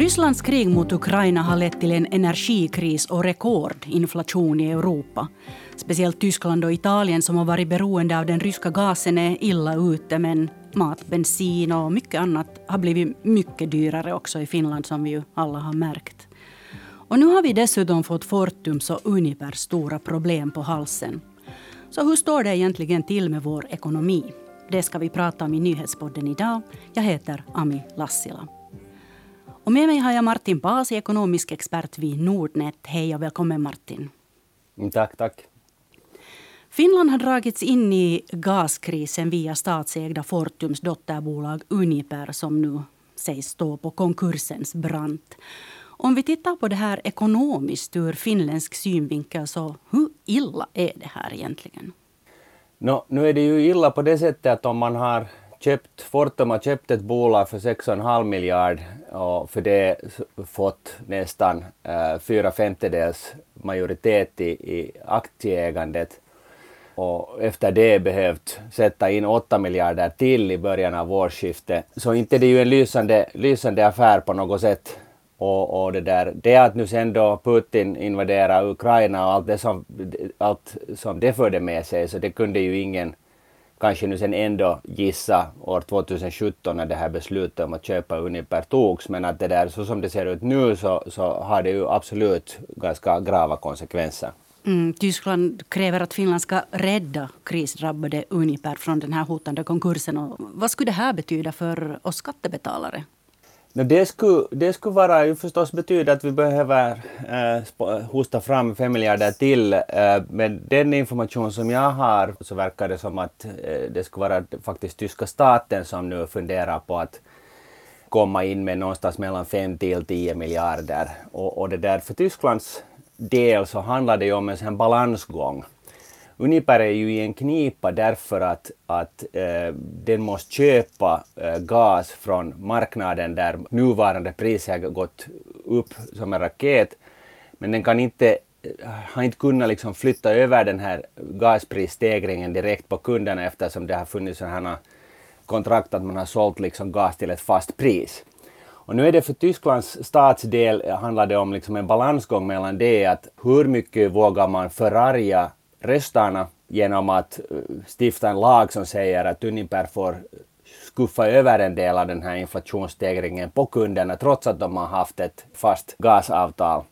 Rysslands krig mot Ukraina har lett till en energikris och rekordinflation i Europa. Speciellt Tyskland och Italien som har varit beroende av den ryska gasen är illa ute men mat, bensin och mycket annat har blivit mycket dyrare också i Finland som vi ju alla har märkt. Och nu har vi dessutom fått Fortums och Unipers stora problem på halsen. Så hur står det egentligen till med vår ekonomi? Det ska vi prata om i Nyhetspodden idag. Jag heter Ami Lassila. Och med mig har jag Martin Paasi, ekonomisk expert vid Nordnet. Hej och välkommen Martin. Mm, tack, tack. Finland har dragits in i gaskrisen via statsägda Fortums dotterbolag Uniper som nu sägs stå på konkursens brant. Om vi tittar på det här ekonomiskt ur finländsk synvinkel, så hur illa är det här egentligen? No, nu är det ju illa på det sättet att om man har köpt, Fortum har köpt ett bolag för 6,5 miljard och för det fått nästan äh, fyra femtedels majoritet i, i aktieägandet och efter det behövt sätta in 8 miljarder till i början av årsskiftet. Så inte det är ju en lysande, lysande affär på något sätt. Och, och det där, det att nu sen då Putin invaderar Ukraina och allt det som, allt som det förde med sig, så det kunde ju ingen kanske nu sen ändå gissa år 2017 när det här beslutet om att köpa Uniper togs, men att det där så som det ser ut nu så, så har det ju absolut ganska grava konsekvenser. Mm, Tyskland kräver att Finland ska rädda krisdrabbade Uniper från den här hotande konkursen. Och vad skulle det här betyda för oss skattebetalare? No, det, skulle, det skulle vara ju förstås betyda att vi behöver äh, hosta fram fem miljarder till. Äh, men den information som jag har så verkar det som att äh, det skulle vara faktiskt tyska staten som nu funderar på att komma in med någonstans mellan 5 till 10 miljarder. Och, och det där för Tysklands del så handlar det ju om en sån balansgång. Uniper är ju i en knipa därför att, att eh, den måste köpa eh, gas från marknaden där nuvarande priser har gått upp som en raket. Men den kan inte, eh, har inte kunnat liksom flytta över den här gasprisstegringen direkt på kunderna eftersom det har funnits sådana kontrakt att man har sålt liksom gas till ett fast pris. Och nu är det för Tysklands statsdel eh, handlar det om liksom en balansgång mellan det att hur mycket vågar man förarga röstarna genom att eh, stifta en lag som säger att Uniper får skuffa över en del av den här inflationsstegringen på kunderna trots att de har haft ett fast gasavtal.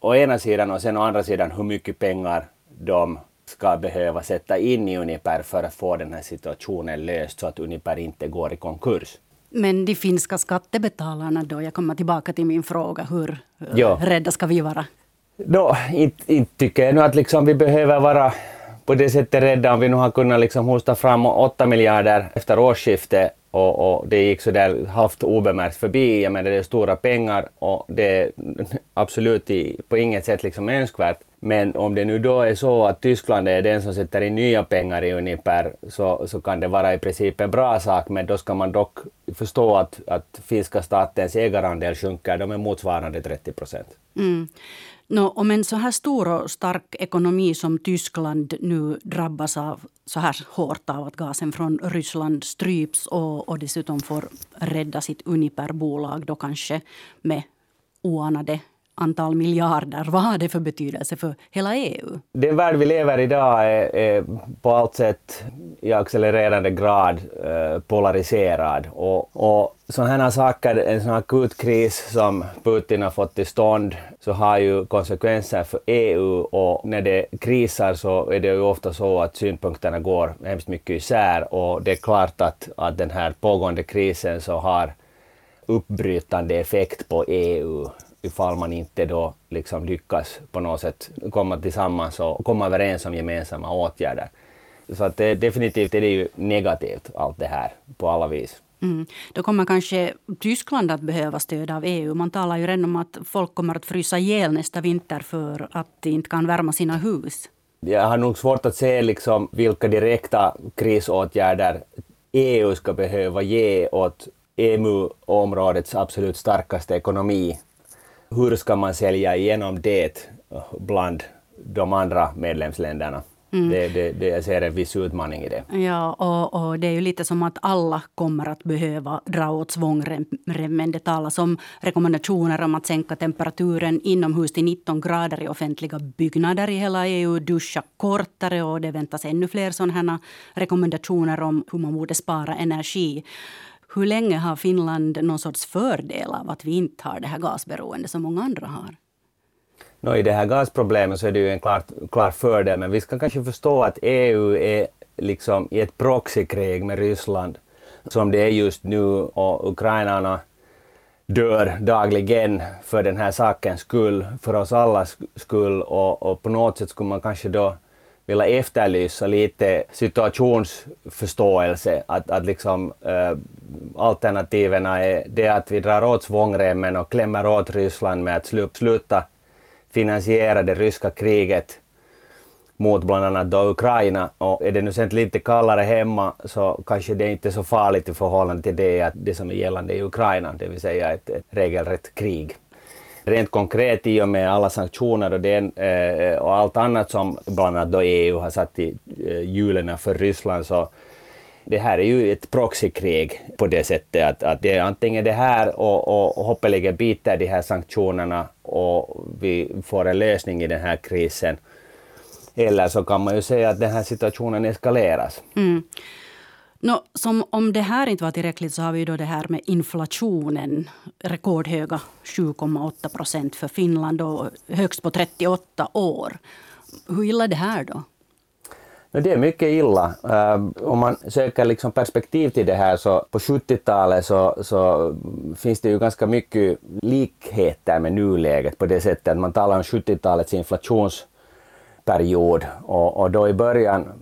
Å ena sidan och sen å andra sidan hur mycket pengar de ska behöva sätta in i Uniper för att få den här situationen löst så att Uniper inte går i konkurs. Men de finska skattebetalarna då? Jag kommer tillbaka till min fråga. Hur ja. rädda ska vi vara? No, inte, inte tycker jag nu att liksom vi behöver vara på det sättet rädda om vi nu har kunnat liksom hosta fram 8 miljarder efter årsskiftet och, och, det gick så där halvt obemärkt förbi. Jag menar det är stora pengar och det är absolut i, på inget sätt liksom önskvärt. Men om det nu då är så att Tyskland är den som sätter in nya pengar i Uniper så, så kan det vara i princip en bra sak men då ska man dock förstå att, att finska statens ägarandel sjunker, de är motsvarande 30 procent. Mm. No, om en så här stor och stark ekonomi som Tyskland nu drabbas av så här hårt av att gasen från Ryssland stryps och, och dessutom får rädda sitt Uniper-bolag då kanske med oanade antal miljarder. Vad har det för betydelse för hela EU? Den värld vi lever i idag är, är på allt sätt i accelererande grad eh, polariserad. Och, och sådana här saker, en sån akut kris som Putin har fått till stånd, så har ju konsekvenser för EU och när det krisar så är det ju ofta så att synpunkterna går hemskt mycket isär och det är klart att, att den här pågående krisen så har uppbrytande effekt på EU ifall man inte då liksom lyckas på något sätt komma tillsammans och komma överens om gemensamma åtgärder. Så att det, definitivt är det ju negativt allt det här på alla vis. Mm. Då kommer kanske Tyskland att behöva stöd av EU. Man talar ju redan om att folk kommer att frysa ihjäl nästa vinter för att de inte kan värma sina hus. Jag har nog svårt att se liksom vilka direkta krisåtgärder EU ska behöva ge åt EMU-områdets absolut starkaste ekonomi hur ska man sälja igenom det bland de andra medlemsländerna? Mm. Det, det, det, jag ser en viss utmaning i det. Ja, och, och, det är ju lite som att alla kommer att behöva dra åt svångremmen. Det talas om rekommendationer om att sänka temperaturen inomhus till 19 grader i offentliga byggnader i hela EU, duscha kortare och det väntas ännu fler sådana rekommendationer om hur man borde spara energi. Hur länge har Finland någon sorts fördel av att vi inte har det här gasberoendet som många andra har? No, I det här gasproblemet så är det ju en klar, klar fördel, men vi ska kanske förstå att EU är liksom i ett proxykrig med Ryssland som det är just nu och ukrainarna dör dagligen för den här sakens skull, för oss allas skull och, och på något sätt skulle man kanske då vilja efterlysa lite situationsförståelse. Att, att liksom, eh, äh, alternativen är det att vi drar åt svångremmen och klämmer åt Ryssland med att sluta finansiera det ryska kriget mot bland annat då Ukraina. Och är det nu sen lite kallare hemma så kanske det är inte är så farligt i förhållande till det, att det som är gällande i Ukraina, det vill säga ett, ett regelrätt krig. Rent konkret i och med alla sanktioner och, den, eh, och allt annat som bland annat då EU har satt i eh, hjulen för Ryssland så det här är ju ett proxykrig på det sättet att, att det är antingen det här och, och hoppeligen biter de här sanktionerna och vi får en lösning i den här krisen. Eller så kan man ju säga att den här situationen eskaleras. Mm. No, som om det här inte var tillräckligt så har vi då det här med inflationen. Rekordhöga 7,8 procent för Finland och högst på 38 år. Hur illa är det här då? No, det är mycket illa. Uh, om man söker liksom perspektiv till det här så på 70-talet så, så, finns det ju ganska mycket likheter med nuläget på det sättet att man talar om 70-talets inflationsperiod och, och då i början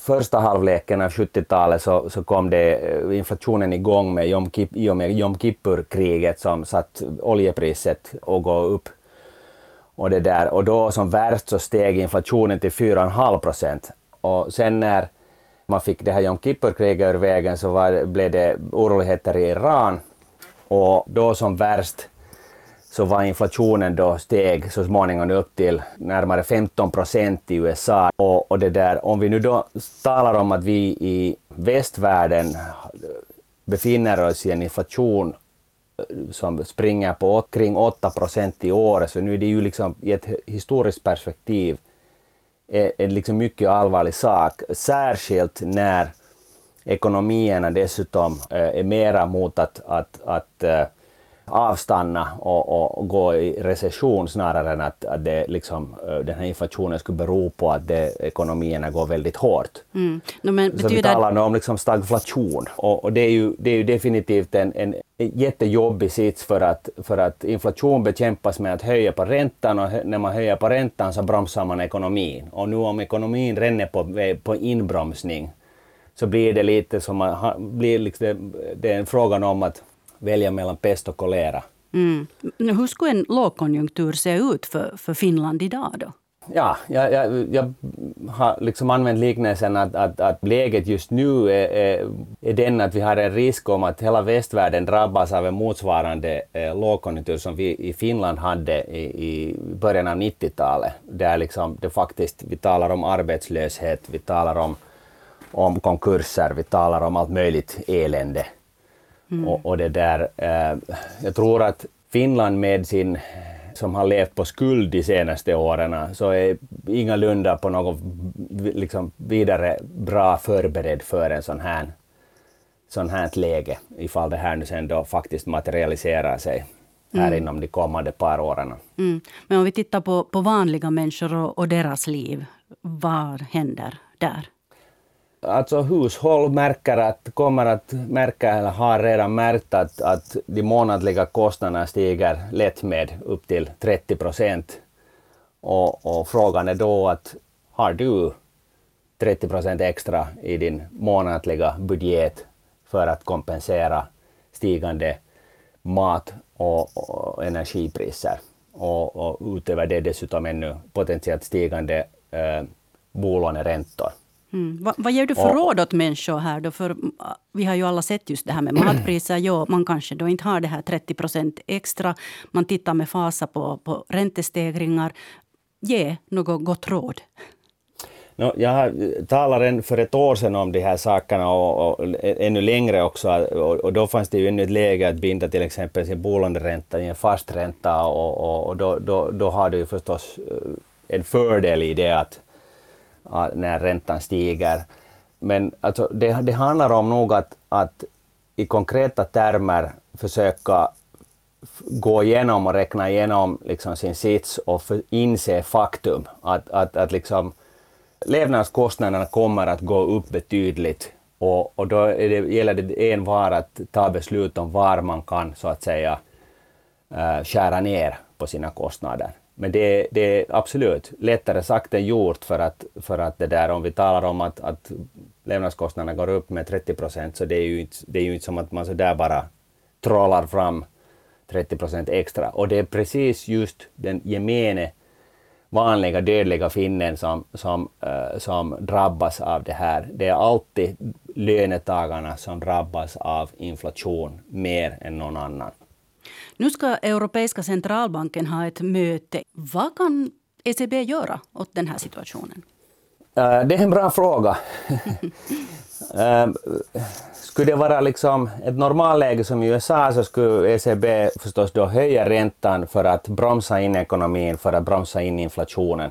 första halvleken av 70-talet så, så kom det eh, inflationen igång med Jom, Kip, i och med Jom Kippur-kriget som satt oljepriset att gå upp. Och, det där. och då som värst så steg inflationen till 4,5 procent. Och sen när man fick det här Jom Kippur-kriget ur vägen så var, blev det oroligheter i Iran och då som värst så var inflationen då steg så småningom upp till närmare 15 procent i USA. Och, och det där, om vi nu då talar om att vi i västvärlden befinner oss i en inflation eh, som springer på kring 8 procent i år, så nu är det ju liksom i ett historiskt perspektiv en liksom mycket allvarlig sak, särskilt när ekonomierna dessutom är mera mot att, att, att avstanna och, och, gå i recession snarare än att, att det liksom, eh, den här inflationen skulle bero på att det, ekonomierna går väldigt hårt. Mm. No, men Så vi talar nu om liksom stagflation och, och, det, är ju, det är ju definitivt en, en jättejobbig sits för att, för att inflation bekämpas med att höja på räntan och när man höjer på räntan så bromsar man ekonomin. Och nu om ekonomin ränner på, på inbromsning så blir det lite som att, blir liksom, det är en fråga om att välja mellan pest och kolera. Mm. Hur skulle en lågkonjunktur se ut för, för Finland idag då? Ja, jag, jag, jag har liksom använt liknelsen att, att, att läget just nu är, är, är den att vi har en risk om att hela västvärlden drabbas av en motsvarande eh, lågkonjunktur som vi i Finland hade i, i början av 90-talet. Där liksom det faktiskt, vi talar om arbetslöshet, vi talar om, om konkurser, vi talar om allt möjligt elände. Mm. Och, och, det där, eh, jag tror att Finland med sin som har levt på skuld de senaste åren så är ingalunda på något liksom, vidare bra förberedd för en sån här, sån här läge ifall det här nu sen då faktiskt materialiserar sig här mm. inom de kommande par åren. Mm. Men om vi tittar på, på vanliga människor och, och deras liv, vad händer där? Alltså hushåll märker att, kommer att märka eller har redan märkt att, att de månadliga kostnaderna stiger lätt med upp till 30 procent. Och, och, frågan är då att har du 30 procent extra i din månatliga budget för att kompensera stigande mat och, och energipriser och, och utöver det dessutom ännu potentiellt stigande eh, bolåneräntor. Mm. Va, vad ger du för och, råd åt människor här då? För mm, vi har ju alla sett just det här med matpriser. Ja, man kanske då inte har det här 30 procent extra. Man tittar med fasa på, på räntestegringar. Ge något gott råd. No, jag talade för ett år sedan om de här sakerna och, och ännu längre också och, och, då fanns det ju ännu ett läge att binda till exempel sin bolåneränta i en fast ränta och, och, då, då, då har du ju förstås eh, en fördel i det att när räntan stiger. Men alltså, det, det handlar om nog att, att i konkreta termer försöka gå igenom och räkna igenom liksom sin sits och för, inse faktum att, att, att liksom levnadskostnaderna kommer att gå upp betydligt och, och då det, gäller det en var att ta beslut om var man kan så att säga äh, skära ner på sina kostnader. Men det, det, är absolut lättare sagt än gjort för att, för att det där om vi talar om att, att levnadskostnaderna går upp med 30 procent så det är, ju inte, det är ju inte som att man så där bara trollar fram 30 procent extra. Och det är precis just den gemene vanliga dödliga finnen som, som, uh, som drabbas av det här. Det är alltid lönetagarna som drabbas av inflation mer än någon annan. Nu ska Europeiska centralbanken ha ett möte. Vad kan ECB göra åt den här situationen? Uh, det är en bra fråga. uh, skulle det vara liksom ett normalläge som i USA så skulle ECB förstås då höja räntan för att bromsa in ekonomin, för att bromsa in inflationen.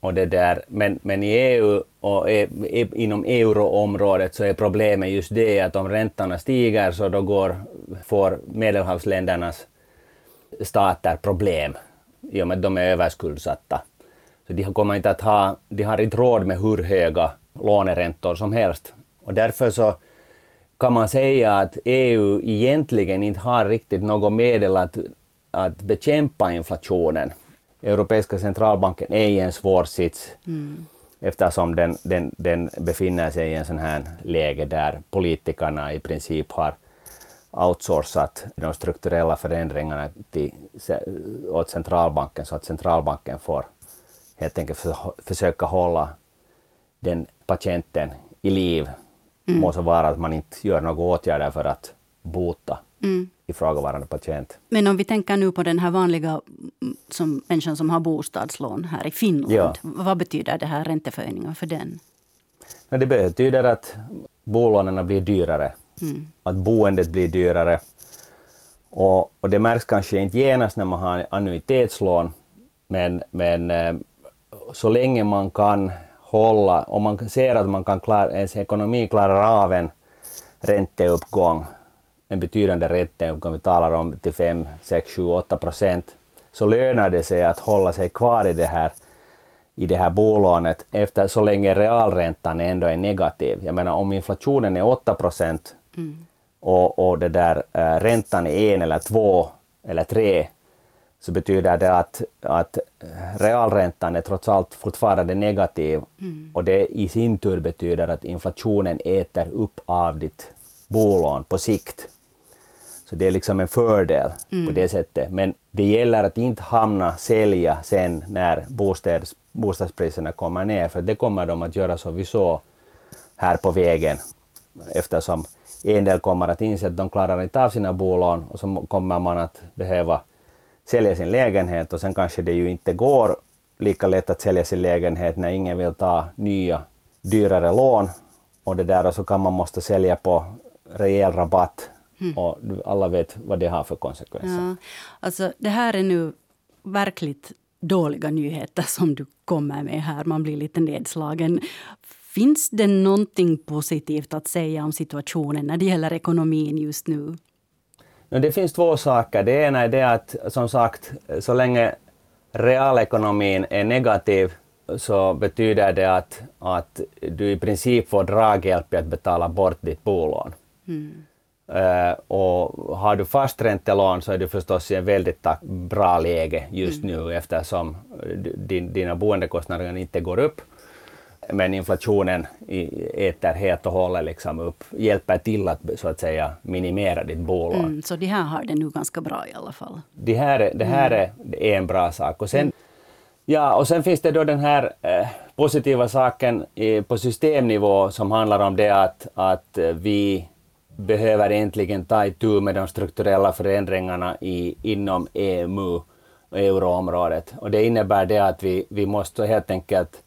Och det där. Men, men i EU och e, e, inom euroområdet så är problemet just det att om räntorna stiger så då går, får medelhavsländernas stater problem i och med att de är överskuldsatta. Så de kommer inte att ha, de har inte råd med hur höga låneräntor som helst. Och därför så kan man säga att EU egentligen inte har riktigt något medel att, att bekämpa inflationen. Europeiska centralbanken är i en svår sits mm. eftersom den, den, den befinner sig i en sån här läge där politikerna i princip har outsourcat de strukturella förändringarna till, åt centralbanken så att centralbanken får helt enkelt för, försöka hålla den patienten i liv Mm. Må så vara att man inte gör några åtgärder för att bota mm. Ifrågavarande patient. Men om vi tänker nu på den här vanliga som, människan som har bostadslån här i Finland. Ja. Vad betyder det här ränteförhöjningen för den? Det betyder att bolånen blir dyrare. Mm. Att boendet blir dyrare. Och, och, det märks kanske inte genast när man har annuitetslån. Men, men eh, så länge man kan hålla, om man ser att man kan klara, ens ekonomi klarar av en ränteuppgång, en betydande ränteuppgång, vi talar om till 5, 6, 7, 8 procent, så lönar det sig att hålla sig kvar i det här i det här bolånet efter så länge realräntan ändå är negativ. Jag menar om inflationen är 8 procent mm. och, och det där, äh, räntan är en eller två eller tre så betyder det att, att realräntan är trots allt fortfarande negativ mm. och det i sin tur betyder att inflationen äter upp av ditt bolån på sikt. Så det är liksom en fördel mm. på det sättet. Men det gäller att inte hamna, sälja sen när bostads, bostadspriserna kommer ner, för det kommer de att göra som vi såg här på vägen. Eftersom en del kommer att inse att de klarar inte av sina bolån och så kommer man att behöva sälja sin lägenhet och sen kanske det ju inte går lika lätt att sälja sin lägenhet när ingen vill ta nya dyrare lån och det där och så kan man måste sälja på rejäl rabatt mm. och alla vet vad det har för konsekvenser. Ja, alltså det här är nu verkligt dåliga nyheter som du kommer med här. Man blir lite nedslagen. Finns det någonting positivt att säga om situationen när det gäller ekonomin just nu? Det finns två saker. Det ena är det att som sagt, så länge realekonomin är negativ så betyder det att, att du i princip får draghjälp i att betala bort ditt bolån. Mm. Uh, och har du fast räntelån så är du förstås i en väldigt bra läge just mm. nu eftersom din, dina boendekostnader inte går upp men inflationen äter helt och hållet liksom upp, hjälper till att så att säga minimera ditt bolån. Mm, så de här har det nu ganska bra i alla fall? Det här, det här mm. är, är en bra sak. Och sen, mm. ja, och sen finns det då den här eh, positiva saken i, på systemnivå som handlar om det att, att vi behöver äntligen ta itu med de strukturella förändringarna i, inom EMU och euroområdet. Och det innebär det att vi, vi måste helt enkelt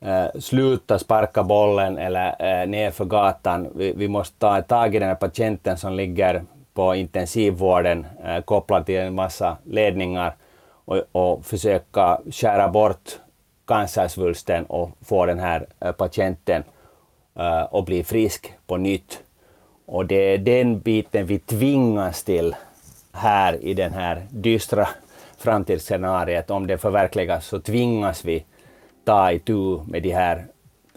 eh, sluta sparka bollen eller eh, ner för gatan. Vi, vi, måste ta tag i den här patienten som ligger på intensivvården eh, kopplad till en massa ledningar och, och försöka skära bort cancersvulsten och få den här eh, patienten eh, att bli frisk på nytt. Och det är den biten vi tvingas till här i den här dystra framtidsscenariet. Om det förverkligas så tvingas vi ta itu med de här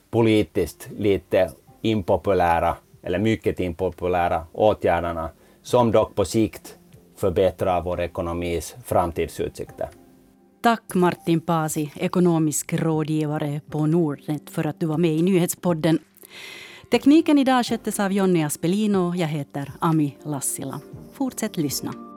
politiskt lite impopulära, eller mycket impopulära åtgärderna som dock på sikt förbättrar vår ekonomis framtidsutsikter. Tack Martin Pasi, ekonomisk rådgivare på Nordnet för att du var med i nyhetspodden. Tekniken idag sköttes av Jonny Aspelino. Jag heter Ami Lassila. Fortsätt lyssna.